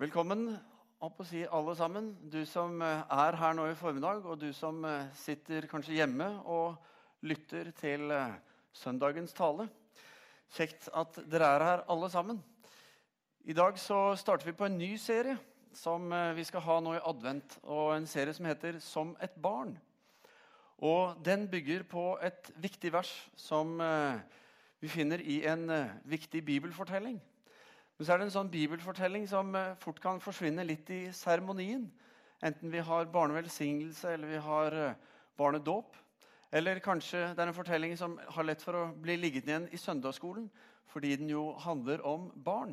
Velkommen opp å si alle sammen. Du som eh, er her nå i formiddag, og du som eh, sitter kanskje hjemme og lytter til eh, søndagens tale. Kjekt at dere er her alle sammen. I dag så starter vi på en ny serie som vi skal ha nå i advent. og En serie som heter 'Som et barn'. Og Den bygger på et viktig vers som vi finner i en viktig bibelfortelling. Men så er det en sånn bibelfortelling som eh, fort kan forsvinne litt i seremonien. Enten vi har barnevelsignelse eller vi har eh, barnedåp. Eller kanskje det er en fortelling som har lett for å bli liggende igjen i søndagsskolen fordi den jo handler om barn.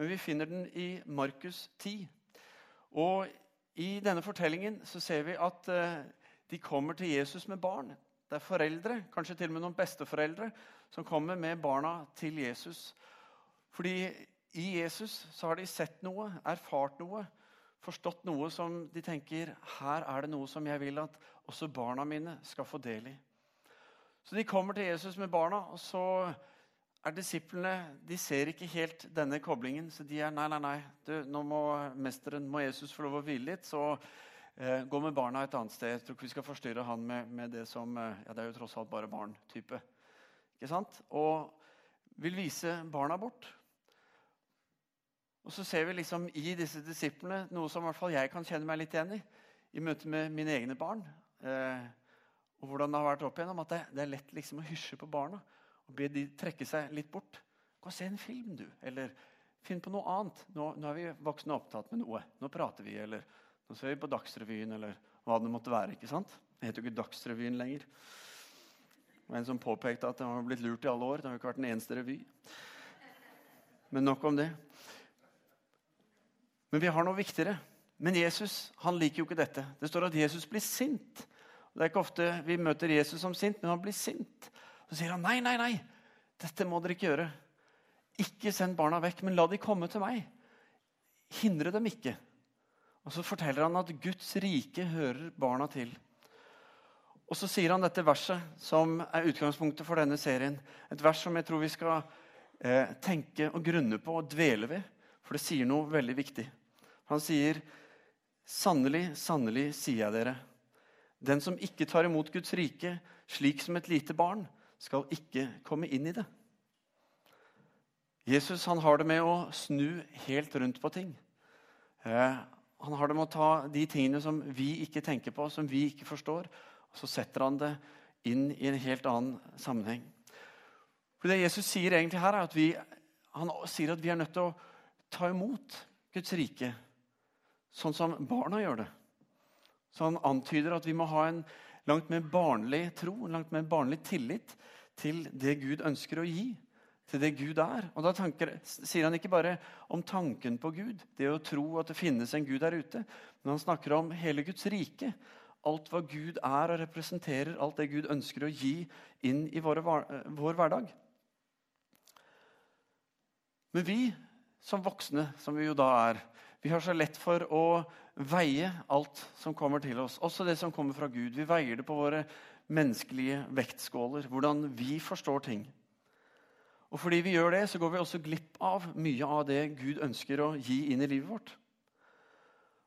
Men vi finner den i Markus 10. Og i denne fortellingen så ser vi at eh, de kommer til Jesus med barn. Det er foreldre, kanskje til og med noen besteforeldre, som kommer med barna til Jesus. Fordi i Jesus så har de sett noe, erfart noe, forstått noe som de tenker her er det noe som jeg vil at også barna mine skal få del i. Så de kommer til Jesus med barna, og så er disiplene De ser ikke helt denne koblingen, så de er nei, nei, nei. Du, nå må mesteren, må Jesus få lov å hvile litt, så eh, gå med barna et annet sted. Jeg tror ikke vi skal forstyrre han med, med det som eh, Ja, det er jo tross alt bare barn-type. Ikke sant? Og vil vise barna bort. Og så ser vi liksom i disse disiplene noe som i hvert fall jeg kan kjenne meg litt igjen i i møte med mine egne barn. Eh, og hvordan det har vært opp igjennom, at det, det er lett liksom å hysje på barna og be de trekke seg litt bort. Gå og se en film, du. Eller finn på noe annet. Nå, nå er vi voksne opptatt med noe. Nå prater vi, eller nå ser vi på Dagsrevyen, eller hva det måtte være. ikke sant? Det heter jo ikke Dagsrevyen lenger. Det var en som påpekte at det har blitt lurt i alle år. Det har jo ikke vært den eneste revy. Men nok om det. Men vi har noe viktigere. Men Jesus han liker jo ikke dette. Det står at Jesus blir sint. Det er ikke ofte vi møter Jesus som sint, men han blir sint. Så sier han nei, nei, nei. Dette må dere ikke gjøre. Ikke send barna vekk, men la de komme til meg. Hindre dem ikke. Og Så forteller han at Guds rike hører barna til. Og så sier han dette verset, som er utgangspunktet for denne serien. Et vers som jeg tror vi skal eh, tenke og grunne på og dvele ved. For det sier noe veldig viktig. Han sier, 'Sannelig, sannelig, sier jeg dere:" Den som ikke tar imot Guds rike slik som et lite barn, skal ikke komme inn i det. Jesus han har det med å snu helt rundt på ting. Eh, han har det med å ta de tingene som vi ikke tenker på, som vi ikke forstår, og så setter han det inn i en helt annen sammenheng. For Det Jesus sier egentlig her, er at vi, han sier at vi er nødt til å ta imot Guds rike sånn som barna gjør det. Så han antyder at vi må ha en langt mer barnlig tro, en langt mer barnlig tillit til det Gud ønsker å gi, til det Gud er. Og da tanker, sier han ikke bare om tanken på Gud, det å tro at det finnes en Gud der ute, men han snakker om hele Guds rike. Alt hva Gud er og representerer, alt det Gud ønsker å gi inn i våre, vår hverdag. Men vi som voksne, som vi jo da er, vi har så lett for å veie alt som kommer til oss, også det som kommer fra Gud. Vi veier det på våre menneskelige vektskåler, hvordan vi forstår ting. Og fordi vi gjør det, så går vi også glipp av mye av det Gud ønsker å gi inn i livet vårt.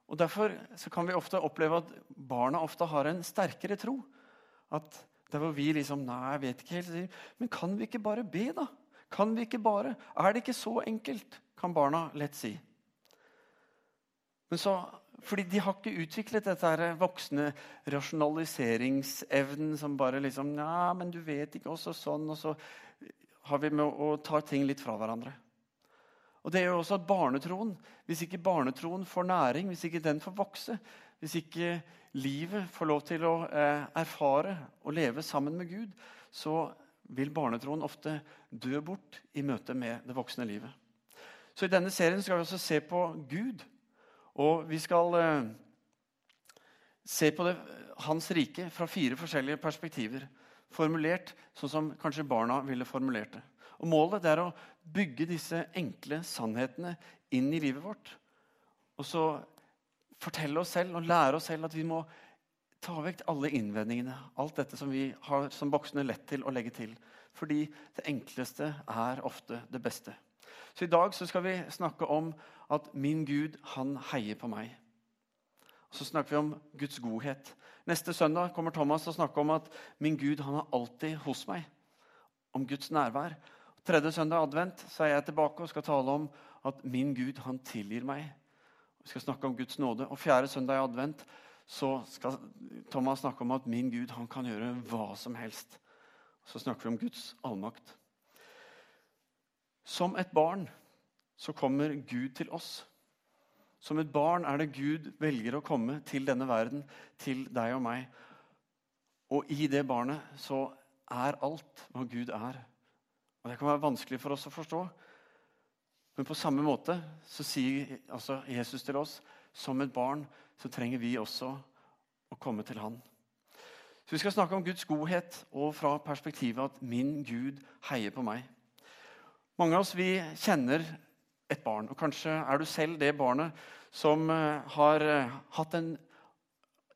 Og Derfor kan vi ofte oppleve at barna ofte har en sterkere tro. At der hvor vi liksom Nei, jeg vet ikke helt. Men kan vi ikke bare be, da? Kan vi ikke bare? Er det ikke så enkelt? kan barna lett si. Men så, fordi de har ikke utviklet dette voksne rasjonaliseringsevnen som bare liksom Ja, men du vet ikke også sånn, og så har vi med å ta ting litt fra hverandre. Og det gjør også at barnetroen, Hvis ikke barnetroen får næring, hvis ikke den får vokse, hvis ikke livet får lov til å eh, erfare og leve sammen med Gud, så vil barnetroen ofte dø bort i møte med det voksne livet. Så I denne serien skal vi også se på Gud. Og vi skal eh, se på det, hans rike fra fire forskjellige perspektiver. Formulert sånn som kanskje barna ville formulert det. Og Målet er å bygge disse enkle sannhetene inn i livet vårt. Og så fortelle oss selv og lære oss selv at vi må ta vekk alle innvendingene. Alt dette som vi har som voksne lett til å legge til. Fordi det enkleste er ofte det beste. Så i dag så skal vi snakke om at min Gud, han heier på meg. Og så snakker vi om Guds godhet. Neste søndag kommer Thomas til å snakke om at min Gud han er alltid hos meg. Om Guds nærvær. Tredje søndag advent så er jeg tilbake og skal tale om at min Gud han tilgir meg. Vi skal snakke om Guds nåde. Og fjerde søndag i advent så skal Thomas snakke om at min Gud han kan gjøre hva som helst. Så snakker vi om Guds allmakt. Som et barn så kommer Gud til oss. Som et barn er det Gud velger å komme til denne verden, til deg og meg. Og i det barnet så er alt hva Gud er. Og Det kan være vanskelig for oss å forstå. Men på samme måte så sier altså Jesus til oss som et barn så trenger vi også å komme til Han. Så Vi skal snakke om Guds godhet og fra perspektivet at min Gud heier på meg. Mange av oss vi kjenner et barn. Og kanskje er du selv det barnet som eh, har eh, hatt en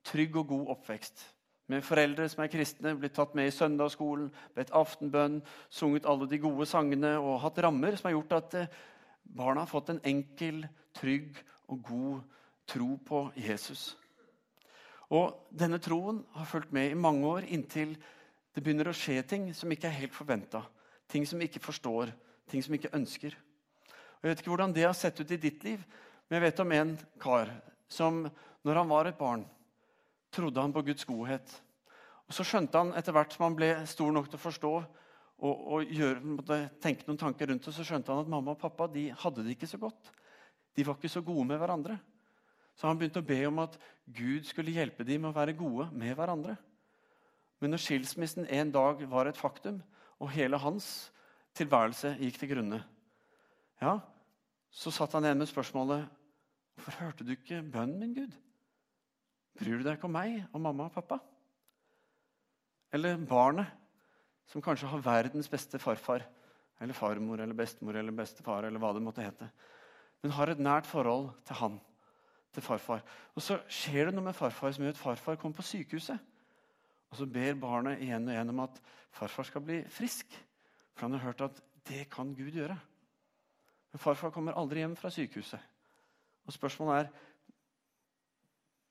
trygg og god oppvekst. Med foreldre som er kristne, blitt tatt med i søndagsskolen, bedt aftenbønn, sunget alle de gode sangene og hatt rammer som har gjort at eh, barna har fått en enkel, trygg og god tro på Jesus. Og denne troen har fulgt med i mange år inntil det begynner å skje ting som ikke er helt forventa. Ting som ikke forstår, ting som ikke ønsker. Jeg vet ikke hvordan det har sett ut i ditt liv, men jeg vet om en kar som når han var et barn, trodde han på Guds godhet. Og Så skjønte han etter hvert som han ble stor nok til å forstå og, og gjøre, tenke noen tanker rundt det, så skjønte han at mamma og pappa de hadde det ikke så godt. De var ikke så gode med hverandre. Så han begynte å be om at Gud skulle hjelpe dem med å være gode med hverandre. Men når skilsmissen en dag var et faktum, og hele hans tilværelse gikk til grunne, ja, så satt han igjen med spørsmålet Hvorfor hørte du ikke bønnen min, Gud? Bryr du deg ikke om meg og mamma og pappa? Eller barnet, som kanskje har verdens beste farfar eller farmor eller bestemor eller bestefar eller hva det måtte hete, men har et nært forhold til han, til farfar. Og så skjer det noe med farfar som gjør at farfar kommer på sykehuset. Og så ber barnet igjen og igjen om at farfar skal bli frisk. For han har hørt at det kan Gud gjøre. Men farfar kommer aldri hjem fra sykehuset. Og spørsmålet er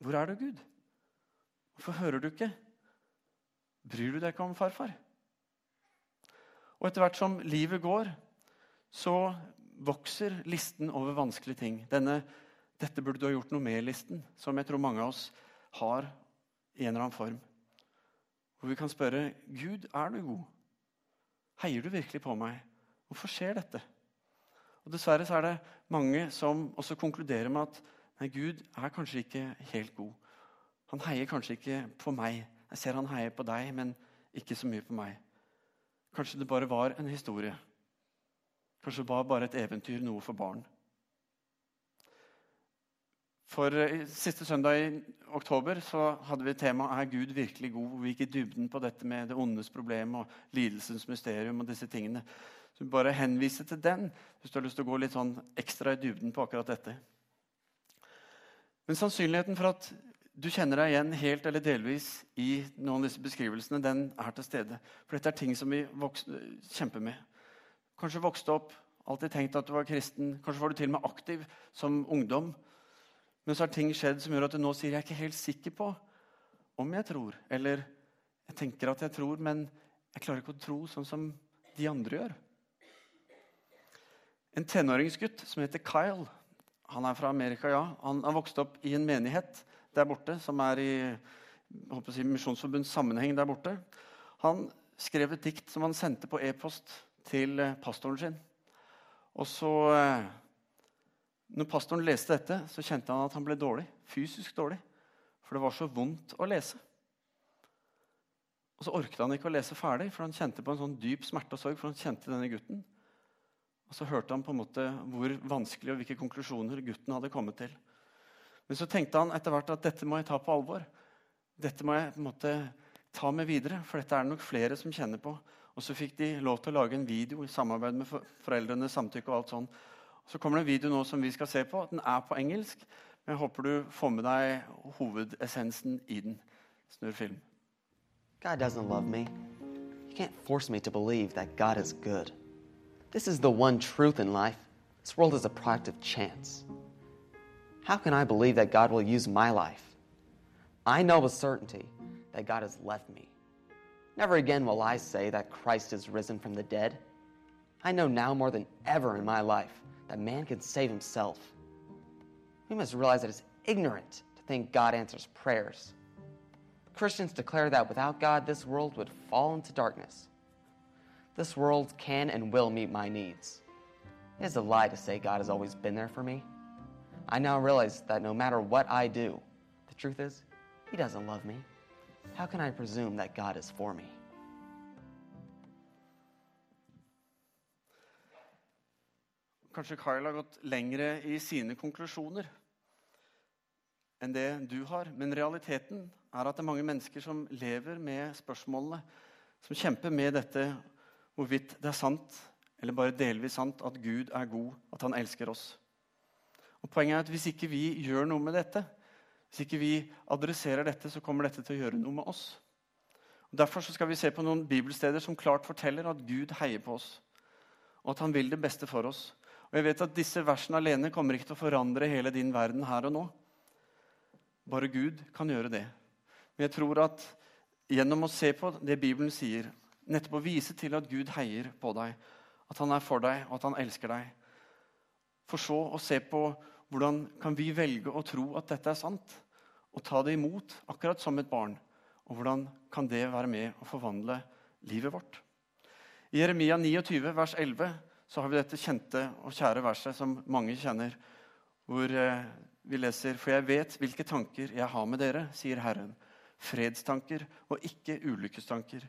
hvor er du, Gud? Hvorfor hører du ikke? Bryr du deg ikke om farfar? Og etter hvert som livet går, så vokser listen over vanskelige ting. Denne 'dette burde du ha gjort noe med'-listen, som jeg tror mange av oss har i en eller annen form. Hvor vi kan spørre 'Gud, er du god? Heier du virkelig på meg? Hvorfor skjer dette?' Og Dessverre så er det mange som også konkluderer med at nei, Gud er kanskje ikke helt god. Han heier kanskje ikke på meg. Jeg ser han heier på deg, men ikke så mye på meg. Kanskje det bare var en historie. Kanskje det var bare et eventyr, noe for barn. For eh, Siste søndag i oktober så hadde vi tema 'Er Gud virkelig god?' Vi gikk i dybden på dette med det ondes problem og lidelsens mysterium. og disse tingene. Så bare henvise til den hvis du har lyst til å gå litt sånn ekstra i dybden på akkurat dette. Men sannsynligheten for at du kjenner deg igjen helt eller delvis i noen av disse beskrivelsene, den er til stede. For dette er ting som vi vokste, kjemper med. Kanskje vokste opp, alltid tenkt at du var kristen. Kanskje var du til og med aktiv som ungdom. Men så har ting skjedd som gjør at du nå sier jeg er ikke helt sikker på om jeg tror. Eller jeg tenker at jeg tror, men jeg klarer ikke å tro sånn som de andre gjør. En tenåringsgutt som heter Kyle. Han er fra Amerika, ja. Han har vokst opp i en menighet der borte, som er i si, Misjonsforbunds sammenheng der borte. Han skrev et dikt som han sendte på e-post til eh, pastoren sin. Og så, eh, når pastoren leste dette, så kjente han at han ble dårlig. Fysisk dårlig. For det var så vondt å lese. Og så orket han ikke å lese ferdig, for han kjente på en sånn dyp smerte og sorg. for han kjente denne gutten. Og så hørte han på en måte hvor vanskelig og hvilke konklusjoner gutten hadde kommet til. Men så tenkte han etter hvert at dette må jeg ta på alvor. Dette må jeg på en måte ta med videre, for dette er det nok flere som kjenner på. Og så fikk de lov til å lage en video i samarbeid med foreldrene. samtykke. og alt sånt. så kommer det en video nå som vi skal se på. Den er på engelsk, men jeg håper du får med deg hovedessensen i den. Snurr film. God doesn't love me. You can't force me to believe that God is good. This is the one truth in life. This world is a product of chance. How can I believe that God will use my life? I know with certainty that God has left me. Never again will I say that Christ is risen from the dead. I know now more than ever in my life that man can save himself. We must realize that it's ignorant to think God answers prayers. Christians declare that without God, this world would fall into darkness. This world can and will meet my needs. It is a lie to say God has always been there for me. I now realize that no matter what I do, the truth is, He doesn't love me. How can I presume that God is for me? Kanskje Kyle har gått lengre i sine konklusjoner enn det du har. Men realiteten er at det er mange mennesker som lever med spørsmålene, som kjemper med dette hvorvidt det er sant, eller bare delvis sant, at Gud er god, at han elsker oss. Og Poenget er at hvis ikke vi gjør noe med dette, hvis ikke vi adresserer dette, så kommer dette til å gjøre noe med oss. Og Derfor skal vi se på noen bibelsteder som klart forteller at Gud heier på oss, og at han vil det beste for oss. Og jeg vet at Disse versene alene kommer ikke til å forandre hele din verden her og nå. Bare Gud kan gjøre det. Men jeg tror at gjennom å se på det Bibelen sier, nettopp å vise til at Gud heier på deg, at han er for deg, og at han elsker deg, for så å se på hvordan kan vi velge å tro at dette er sant, og ta det imot akkurat som et barn. Og hvordan kan det være med å forvandle livet vårt? I Jeremia 29, vers 11, så har vi dette kjente og kjære verset som mange kjenner, hvor eh, vi leser For jeg vet hvilke tanker jeg har med dere, sier Herren. Fredstanker og ikke ulykkestanker.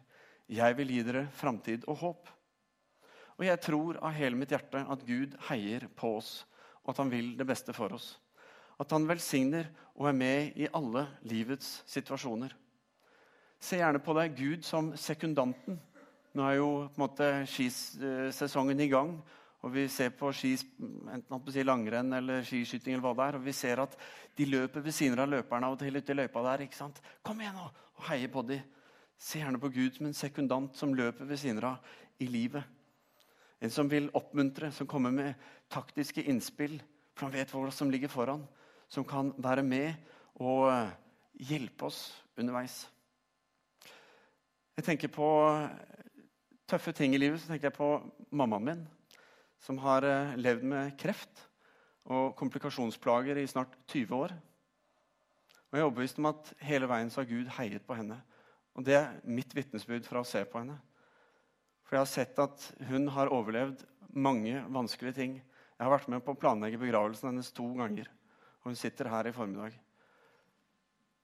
Jeg vil gi dere framtid og håp. Og jeg tror av hele mitt hjerte at Gud heier på oss, og at han vil det beste for oss. At han velsigner og er med i alle livets situasjoner. Se gjerne på deg Gud som sekundanten. Nå er jo på en måte skisesongen i gang. Og vi ser på skis, enten si langrenn eller skiskyting, eller hva det er, og vi ser at de løper ved siden av løperne av og til ute i løypa der. ikke sant? Kom igjen nå, og heier på dem. Se gjerne på Gud som en sekundant som løper ved siden av i livet. En som vil oppmuntre, som kommer med taktiske innspill, for han vet hva som ligger foran. Som kan være med og hjelpe oss underveis. Jeg tenker på tøffe ting i livet, så tenker jeg på mammaen min, som har eh, levd med kreft og komplikasjonsplager i snart 20 år. Og Jeg er overbevist om at hele veien så har Gud heiet på henne. Og Det er mitt vitnesbyrd fra å se på henne. For jeg har sett at hun har overlevd mange vanskelige ting. Jeg har vært med på å planlegge begravelsen hennes to ganger. Og hun sitter her i formiddag.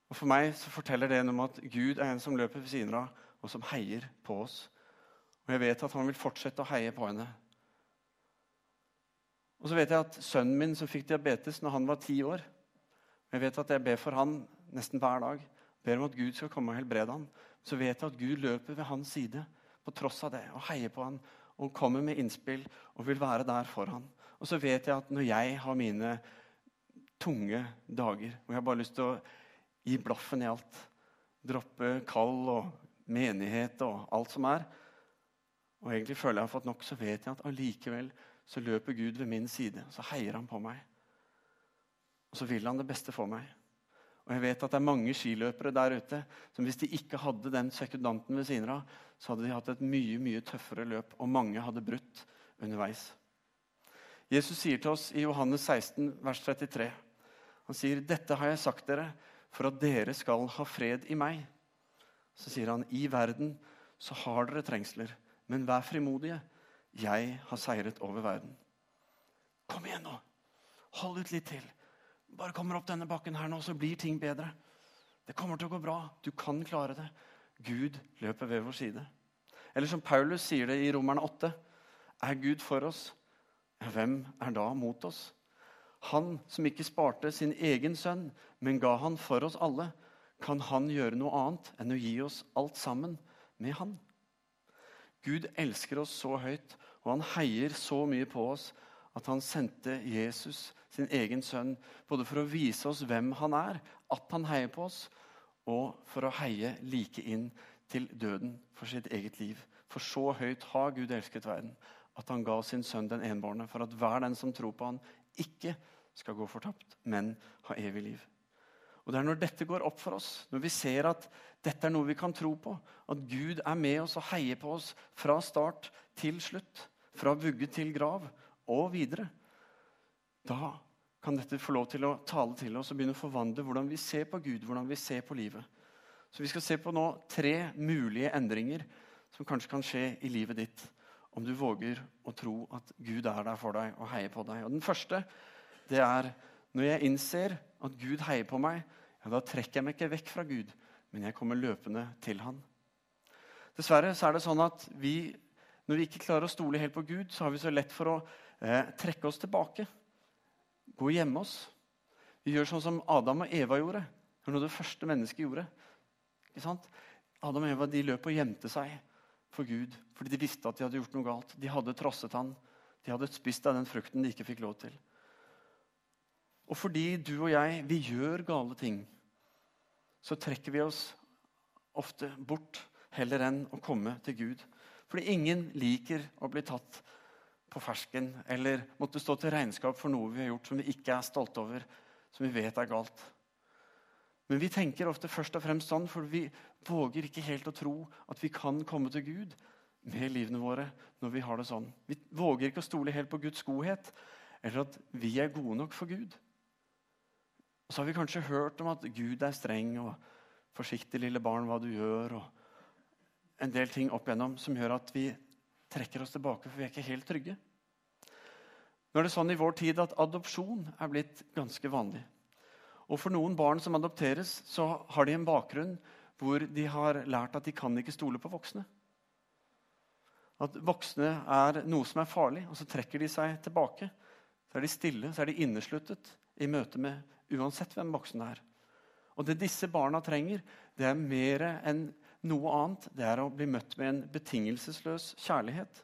Og For meg så forteller det om at Gud er en som løper ved siden av, og som heier på oss. Og jeg vet at han vil fortsette å heie på henne. Og så vet jeg at sønnen min som fikk diabetes når han var ti år Jeg vet at jeg ber for han nesten hver dag. Ber om at Gud skal komme og helbrede ham, Så vet jeg at Gud løper ved hans side på tross av det og heier på ham og kommer med innspill og vil være der for ham. Og så vet jeg at når jeg har mine tunge dager hvor jeg bare har lyst til å gi blaffen i alt, droppe kall og menighet og alt som er, og egentlig føler jeg har fått nok, så vet jeg at allikevel så løper Gud ved min side. Så heier han på meg. Og så vil han det beste for meg. Og jeg vet at det er mange skiløpere der ute som hvis de ikke hadde den sekundanten ved siden av, så hadde de hatt et mye mye tøffere løp, og mange hadde brutt underveis. Jesus sier til oss i Johannes 16, vers 33, han sier, 'Dette har jeg sagt dere for at dere skal ha fred i meg.' Så sier han, 'I verden så har dere trengsler, men vær frimodige.' 'Jeg har seiret over verden.' Kom igjen nå! Hold ut litt til. Bare kommer opp denne bakken her nå, så blir ting bedre. Det kommer til å gå bra. Du kan klare det. Gud løper ved vår side. Eller som Paulus sier det i Romerne 8.: Er Gud for oss, hvem er da mot oss? Han som ikke sparte sin egen sønn, men ga han for oss alle, kan han gjøre noe annet enn å gi oss alt sammen med han? Gud elsker oss så høyt, og han heier så mye på oss at han sendte Jesus, sin egen sønn, både for å vise oss hvem han er, at han heier på oss, og for å heie like inn til døden for sitt eget liv. For så høyt har Gud elsket verden, at han ga sin sønn den enbårne, for at hver den som tror på han, ikke skal gå fortapt, men ha evig liv. Og Det er når dette går opp for oss, når vi ser at dette er noe vi kan tro på, at Gud er med oss og heier på oss fra start til slutt, fra vugge til grav og videre, da kan dette få lov til å tale til oss og begynne å forvandle hvordan vi ser på Gud, hvordan vi ser på livet. Så Vi skal se på nå tre mulige endringer som kanskje kan skje i livet ditt om du våger å tro at Gud er der for deg og heier på deg. Og Den første det er når jeg innser at Gud heier på meg, ja, da trekker jeg meg ikke vekk fra Gud, men jeg kommer løpende til Han. Dessverre så er det sånn at vi, når vi ikke klarer å stole helt på Gud, så har vi så lett for å eh, trekke oss tilbake. Gå og gjemme oss. Vi gjør sånn som Adam og Eva gjorde. Det var noe det første mennesket gjorde. Adam og Eva de løp og gjemte seg for Gud fordi de visste at de hadde gjort noe galt. De hadde trosset han. De hadde spist av den frukten de ikke fikk lov til. Og fordi du og jeg vi gjør gale ting, så trekker vi oss ofte bort heller enn å komme til Gud. Fordi ingen liker å bli tatt på fersken eller måtte stå til regnskap for noe vi har gjort som vi ikke er stolte over, som vi vet er galt. Men vi tenker ofte først og fremst sånn, for vi våger ikke helt å tro at vi kan komme til Gud med livene våre når vi har det sånn. Vi våger ikke å stole helt på Guds godhet eller at vi er gode nok for Gud. Og så har vi kanskje hørt om at Gud er streng og 'forsiktig, lille barn, hva du gjør', og en del ting opp igjennom som gjør at vi trekker oss tilbake, for vi er ikke helt trygge. Nå er det sånn i vår tid at adopsjon er blitt ganske vanlig. Og For noen barn som adopteres, så har de en bakgrunn hvor de har lært at de kan ikke stole på voksne. At voksne er noe som er farlig, og så trekker de seg tilbake. Så er de stille, så er de innesluttet i møte med uansett hvem voksne er. Og Det disse barna trenger, det er mer enn noe annet. Det er å bli møtt med en betingelsesløs kjærlighet.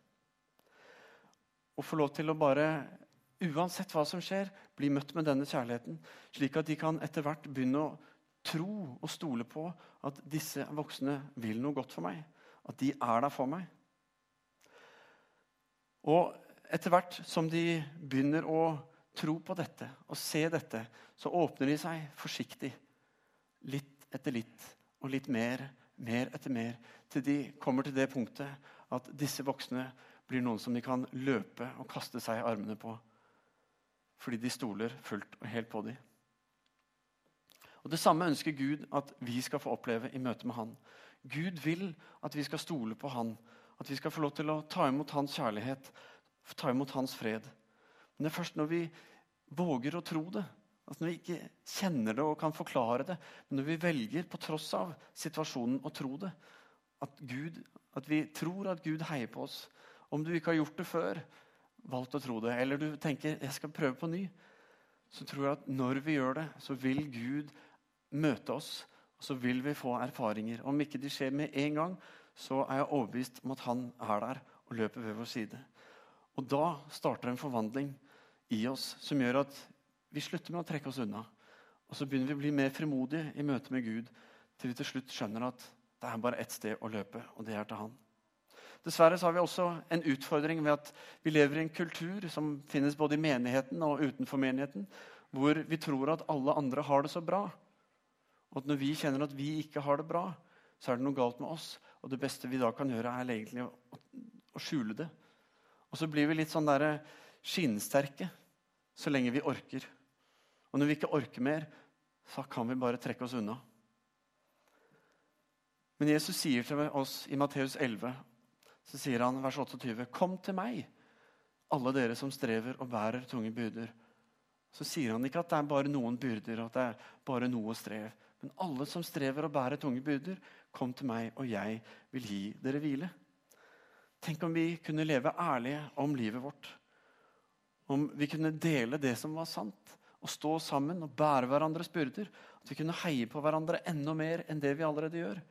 Å få lov til å bare, uansett hva som skjer, bli møtt med denne kjærligheten. Slik at de kan etter hvert begynne å tro og stole på at disse voksne vil noe godt for meg. At de er der for meg. Og etter hvert som de begynner å tro på dette og se dette, så åpner de seg forsiktig. Litt etter litt og litt mer, mer etter mer. Til de kommer til det punktet at disse voksne blir noen som de kan løpe og kaste seg i armene på. Fordi de stoler fullt og helt på dem. Og Det samme ønsker Gud at vi skal få oppleve i møte med Han. Gud vil at vi skal stole på Han, at vi skal få lov til å ta imot Hans kjærlighet, ta imot Hans fred. Men det er først når vi våger å tro det, altså når vi ikke kjenner det og kan forklare det, men når vi velger på tross av situasjonen å tro det, at, Gud, at vi tror at Gud heier på oss Om du ikke har gjort det før, valgt å tro det, eller du tenker jeg skal prøve på ny, så tror jeg at når vi gjør det, så vil Gud møte oss, og så vil vi få erfaringer. Om ikke de skjer med en gang, så er jeg overbevist om at han er der og løper ved vår side. Og da starter en forvandling i oss som gjør at vi slutter med å trekke oss unna. Og så begynner vi å bli mer frimodige i møte med Gud til vi til slutt skjønner at det er bare ett sted å løpe, og det er til Han. Dessverre så har vi også en utfordring ved at vi lever i en kultur som finnes både i menigheten og utenfor menigheten, hvor vi tror at alle andre har det så bra. Og at når vi kjenner at vi ikke har det bra, så er det noe galt med oss. Og det beste vi da kan gjøre, er egentlig å, å skjule det. Og så blir vi litt sånn derre skinnsterke så lenge vi orker. Og når vi ikke orker mer, så kan vi bare trekke oss unna. Men Jesus sier til oss i Matteus 11, så sier han vers 28.: Kom til meg, alle dere som strever og bærer tunge byrder. Så sier han ikke at det er bare noen byrder at det er bare noe strev. Men alle som strever og bærer tunge byrder, kom til meg, og jeg vil gi dere hvile. Tenk om vi kunne leve ærlige om livet vårt. Om vi kunne dele det som var sant, og stå sammen og bære hverandres byrder. At vi kunne heie på hverandre enda mer enn det vi allerede gjør.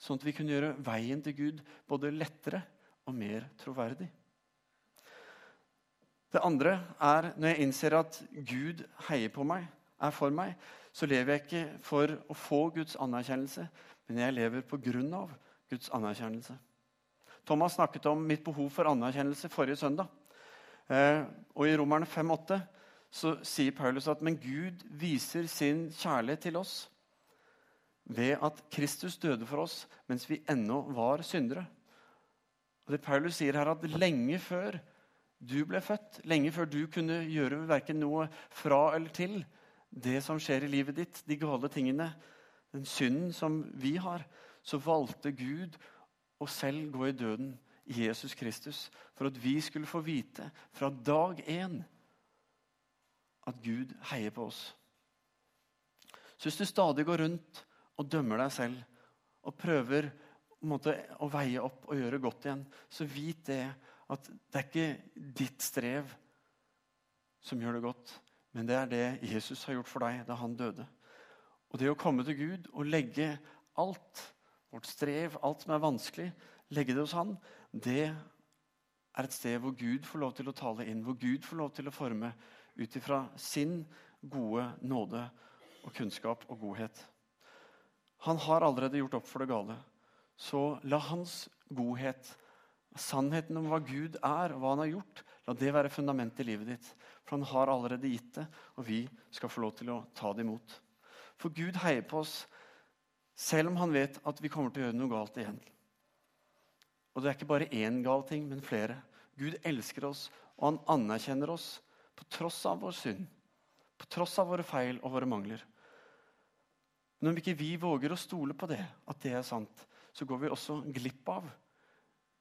Sånn at vi kunne gjøre veien til Gud både lettere og mer troverdig. Det andre er når jeg innser at Gud heier på meg, er for meg, så lever jeg ikke for å få Guds anerkjennelse, men jeg lever på grunn av Guds anerkjennelse. Thomas snakket om mitt behov for anerkjennelse forrige søndag. Eh, og I Romerne 5,8 så sier Paulus at men Gud viser sin kjærlighet til oss ved at Kristus døde for oss mens vi ennå var syndere. Og det Paulus sier her at Lenge før du ble født, lenge før du kunne gjøre verken noe fra eller til det som skjer i livet ditt, de gale tingene, den synden som vi har, så valgte Gud å selv gå i døden Jesus Kristus for at vi skulle få vite fra dag én at Gud heier på oss. Så hvis du stadig går rundt og dømmer deg selv og prøver måte, å veie opp og gjøre godt igjen, så vit det at det er ikke ditt strev som gjør det godt, men det er det Jesus har gjort for deg da han døde. Og det å komme til Gud og legge alt, vårt strev, alt som er vanskelig, legge det hos han, det er et sted hvor Gud får lov til å tale inn, hvor Gud får lov til å forme ut ifra sin gode nåde og kunnskap og godhet. Han har allerede gjort opp for det gale. Så la hans godhet, sannheten om hva Gud er og hva han har gjort, la det være fundamentet i livet ditt. For han har allerede gitt det, og vi skal få lov til å ta det imot. For Gud heier på oss selv om han vet at vi kommer til å gjøre noe galt igjen. Og det er ikke bare én gal ting, men flere. Gud elsker oss, og han anerkjenner oss på tross av vår synd. På tross av våre feil og våre mangler. Men om ikke vi våger å stole på det, at det er sant, så går vi også glipp av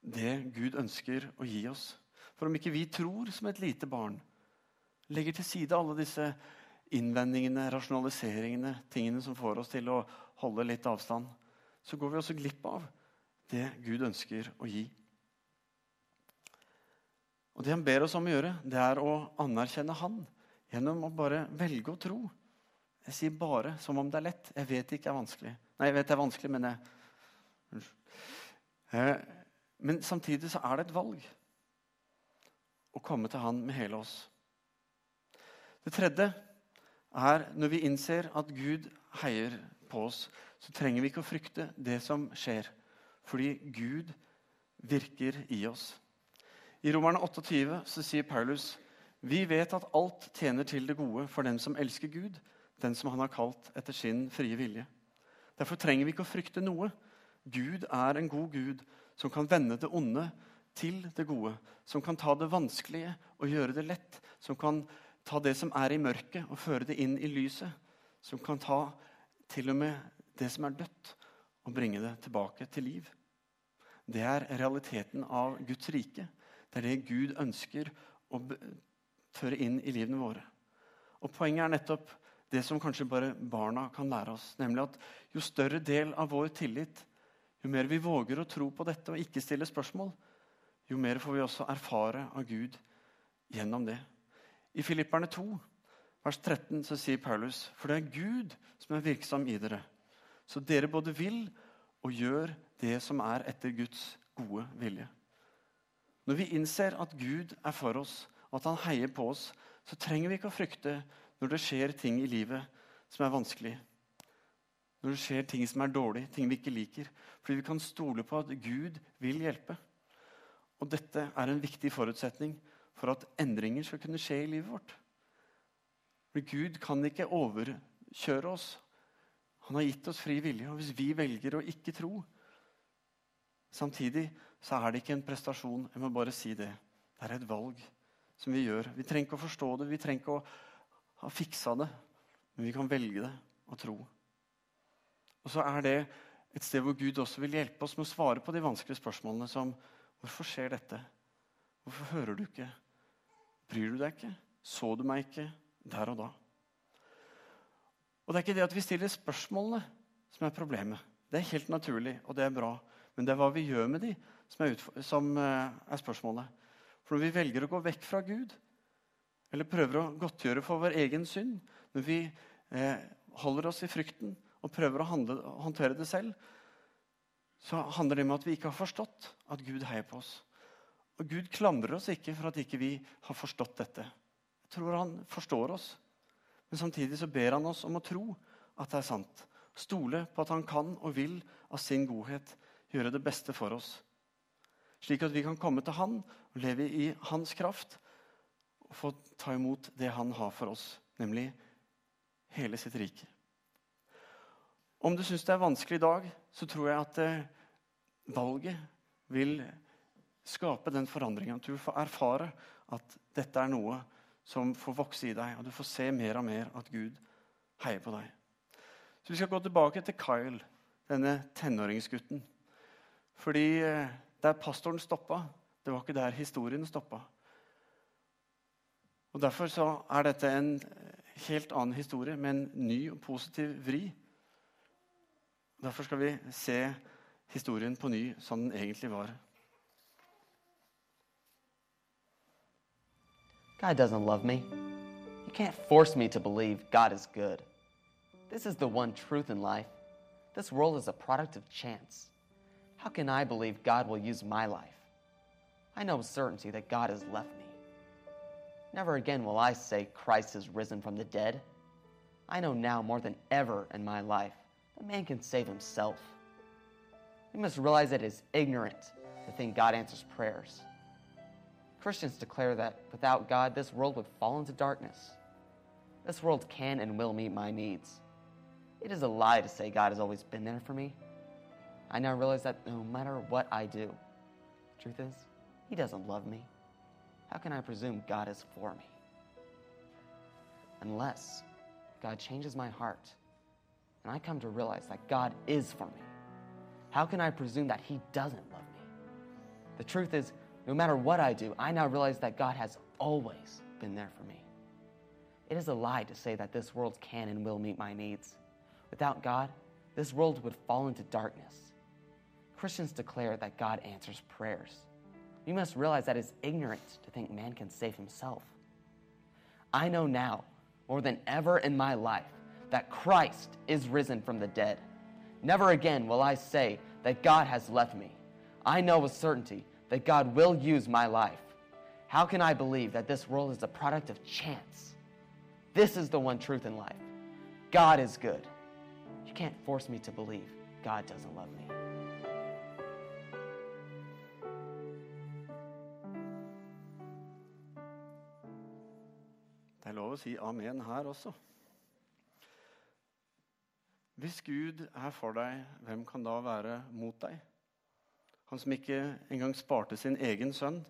det Gud ønsker å gi oss. For om ikke vi tror som et lite barn, legger til side alle disse innvendingene, rasjonaliseringene, tingene som får oss til å holde litt avstand, så går vi også glipp av det Gud ønsker å gi. Og Det han ber oss om å gjøre, det er å anerkjenne Han gjennom å bare velge å tro. Jeg sier 'bare' som om det er lett. Jeg vet det ikke er vanskelig. Nei, jeg vet det er vanskelig, men jeg eh, Men samtidig så er det et valg å komme til Han med hele oss. Det tredje er når vi innser at Gud heier på oss, så trenger vi ikke å frykte det som skjer, fordi Gud virker i oss. I Romerne 28 så sier Paulus vi vet at alt tjener til det gode for den som elsker Gud, den som han har kalt etter sin frie vilje. Derfor trenger vi ikke å frykte noe. Gud er en god Gud som kan vende det onde til det gode. Som kan ta det vanskelige og gjøre det lett. Som kan ta det som er i mørket, og føre det inn i lyset. Som kan ta til og med det som er dødt, og bringe det tilbake til liv. Det er realiteten av Guds rike. Det er det Gud ønsker å føre inn i livene våre. Og Poenget er nettopp det som kanskje bare barna kan lære oss. Nemlig at jo større del av vår tillit, jo mer vi våger å tro på dette og ikke stille spørsmål, jo mer får vi også erfare av Gud gjennom det. I Filipperne 2, vers 13, så sier Paulus.: For det er Gud som er virksom i dere, så dere både vil og gjør det som er etter Guds gode vilje. Når vi innser at Gud er for oss, og at han heier på oss, så trenger vi ikke å frykte når det skjer ting i livet som er vanskelig. Når det skjer ting som er dårlig, ting vi ikke liker. Fordi vi kan stole på at Gud vil hjelpe. Og dette er en viktig forutsetning for at endringer skal kunne skje i livet vårt. For Gud kan ikke overkjøre oss. Han har gitt oss fri vilje. Og hvis vi velger å ikke tro Samtidig så er det ikke en prestasjon. Jeg må bare si det. Det er et valg som vi gjør. Vi trenger ikke å forstå det. Vi trenger ikke å ha fiksa det, men vi kan velge det og tro. Og så er det et sted hvor Gud også vil hjelpe oss med å svare på de vanskelige spørsmålene som Hvorfor skjer dette? Hvorfor hører du ikke? Bryr du deg ikke? Så du meg ikke der og da? Og Det er ikke det at vi stiller spørsmålene som er problemet. Det er helt naturlig, og det er bra. Men det er hva vi gjør med de som er, som eh, er spørsmålet. For når vi velger å gå vekk fra Gud, eller prøver å godtgjøre for vår egen synd, når vi eh, holder oss i frykten og prøver å handle, håndtere det selv, så handler det om at vi ikke har forstått at Gud heier på oss. Og Gud klandrer oss ikke for at ikke vi har forstått dette. Jeg tror han forstår oss. Men samtidig så ber han oss om å tro at det er sant. Stole på at han kan og vil av sin godhet gjøre det beste for oss. Slik at vi kan komme til Han og leve i Hans kraft og få ta imot det Han har for oss, nemlig hele sitt rike. Om du syns det er vanskelig i dag, så tror jeg at eh, valget vil skape den forandringen. At du får erfare at dette er noe som får vokse i deg, og du får se mer og mer at Gud heier på deg. Så Vi skal gå tilbake til Kyle, denne tenåringsgutten. Fordi eh, der pastoren stoppa, det var ikke der historien stoppa. Og Derfor så er dette en helt annen historie med en ny og positiv vri. Derfor skal vi se historien på ny som den egentlig var. God doesn't love me. You can't force me to believe God is good. This is the one truth in life. This world is a product of chance. How can I believe God will use my life? I know with certainty that God has left me. Never again will I say Christ has risen from the dead. I know now more than ever in my life that man can save himself. We must realize that it is ignorant to think God answers prayers. Christians declare that without God, this world would fall into darkness. This world can and will meet my needs. It is a lie to say God has always been there for me. I now realize that no matter what I do, the truth is, He doesn't love me. How can I presume God is for me? Unless God changes my heart and I come to realize that God is for me, how can I presume that He doesn't love me? The truth is, no matter what I do, I now realize that God has always been there for me. It is a lie to say that this world can and will meet my needs. Without God, this world would fall into darkness. Christians declare that God answers prayers. We must realize that it's ignorant to think man can save himself. I know now, more than ever in my life, that Christ is risen from the dead. Never again will I say that God has left me. I know with certainty that God will use my life. How can I believe that this world is a product of chance? This is the one truth in life God is good. You can't force me to believe God doesn't love me. Lov å si amen her også. Hvis Gud er for deg, hvem kan da være mot deg? Han som ikke engang sparte sin egen sønn.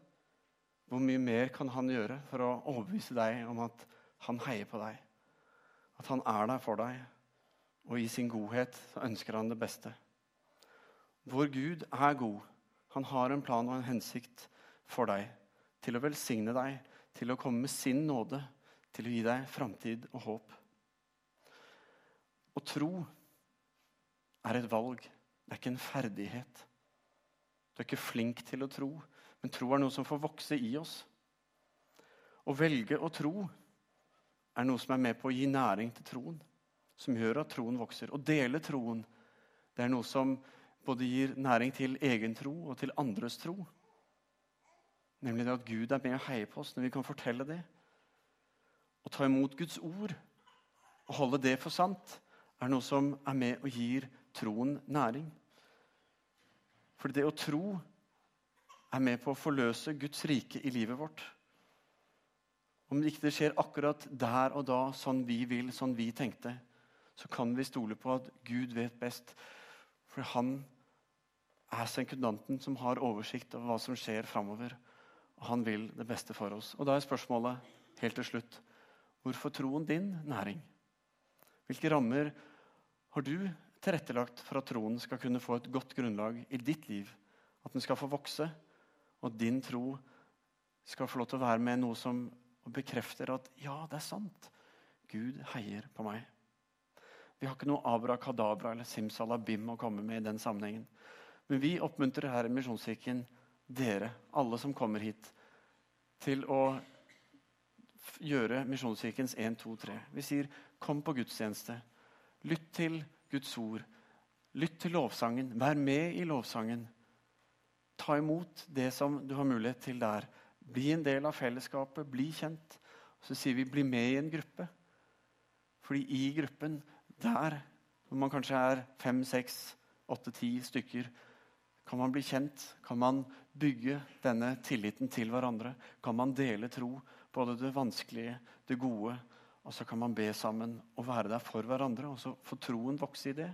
Hvor mye mer kan han gjøre for å overbevise deg om at han heier på deg? At han er der for deg, og i sin godhet ønsker han det beste. Vår Gud er god. Han har en plan og en hensikt for deg. Til å velsigne deg, til å komme med sin nåde, til å gi deg framtid og håp. Å tro er et valg, det er ikke en ferdighet. Du er ikke flink til å tro, men tro er noe som får vokse i oss. Å velge å tro er noe som er med på å gi næring til troen. Som gjør at troen vokser. Å dele troen det er noe som både gir næring til egen tro og til andres tro. Nemlig det at Gud er med og heier på oss når vi kan fortelle det. Å ta imot Guds ord og holde det for sant er noe som er med og gir troen næring. For det å tro er med på å forløse Guds rike i livet vårt. Om det ikke skjer akkurat der og da, sånn vi vil, sånn vi tenkte, så kan vi stole på at Gud vet best. For han er sekundanten som har oversikt over hva som skjer framover. Og han vil det beste for oss. Og da er spørsmålet helt til slutt hvorfor troen din næring? Hvilke rammer har du tilrettelagt for at troen skal kunne få et godt grunnlag i ditt liv? At den skal få vokse, og at din tro skal få lov til å være med noe som bekrefter at ja, det er sant. Gud heier på meg. Vi har ikke noe abrakadabra eller simsalabim å komme med i den sammenhengen. Men vi oppmuntrer her i Misjonskirken dere, alle som kommer hit, til å gjøre Misjonskirkens 1, 2, 3. Vi sier kom på gudstjeneste. Lytt til Guds ord. Lytt til lovsangen. Vær med i lovsangen. Ta imot det som du har mulighet til der. Bli en del av fellesskapet. Bli kjent. Så sier vi 'bli med i en gruppe'. Fordi i gruppen, der hvor man kanskje er fem, seks, åtte, ti stykker, kan man bli kjent. Kan man bygge denne tilliten til hverandre? Kan man dele tro, både det vanskelige, det gode? Og så kan man be sammen og være der for hverandre, og så får troen vokse i det.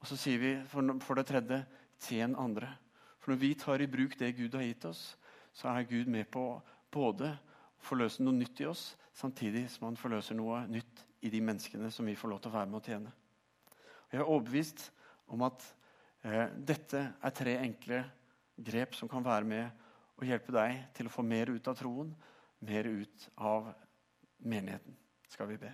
Og så sier vi for det tredje tjen andre. For når vi tar i bruk det Gud har gitt oss, så er Gud med på både å forløse noe nytt i oss, samtidig som han forløser noe nytt i de menneskene som vi får lov til å være med å tjene. Og jeg er overbevist om at eh, dette er tre enkle grep som kan være med å hjelpe deg til å få mer ut av troen, mer ut av menigheten, skal vi be.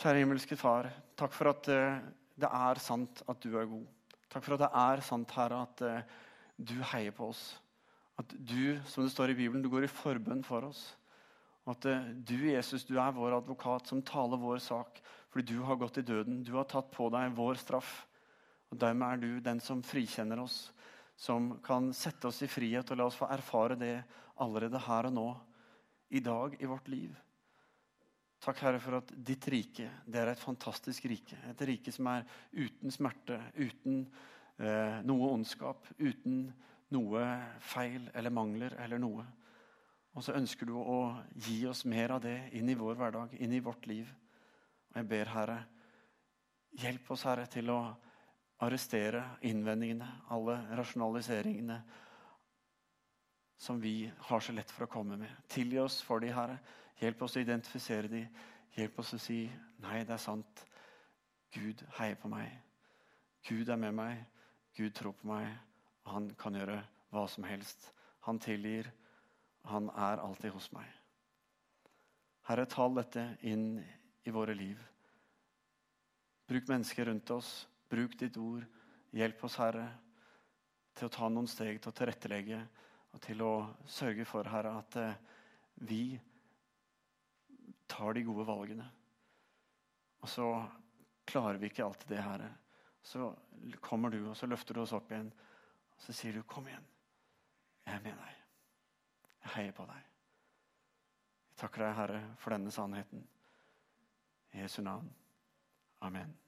Kjære himmelske Far, takk for at uh, det er sant at du er god. Takk for at det er sant, Herre, at uh, du heier på oss. At du, som det står i Bibelen, du går i forbønn for oss. Og at uh, du, Jesus, du er vår advokat som taler vår sak fordi du har gått i døden. Du har tatt på deg vår straff. Og Dermed er du den som frikjenner oss, som kan sette oss i frihet og la oss få erfare det allerede her og nå, i dag, i vårt liv. Takk, Herre, for at ditt rike det er et fantastisk rike. Et rike som er uten smerte, uten eh, noe ondskap, uten noe feil eller mangler eller noe. Og så ønsker du å gi oss mer av det inn i vår hverdag, inn i vårt liv. Og jeg ber, Herre, hjelp oss, Herre, til å arrestere innvendingene, alle rasjonaliseringene som vi har så lett for å komme med. Tilgi oss for de, Herre. Hjelp oss å identifisere de. Hjelp oss å si nei, det er sant. Gud heier på meg. Gud er med meg. Gud tror på meg. Han kan gjøre hva som helst. Han tilgir. Han er alltid hos meg. Herre, tal dette inn i våre liv. Bruk mennesker rundt oss. Bruk ditt ord. Hjelp oss, Herre, til å ta noen steg til å tilrettelegge og til å sørge for, Herre, at eh, vi tar de gode valgene. Og så klarer vi ikke alltid det, Herre. Så kommer du, og så løfter du oss opp igjen. Og så sier du, 'Kom igjen. Jeg er med deg. Jeg heier på deg.' Jeg takker deg, Herre, for denne sannheten. I Jesu navn. Amen.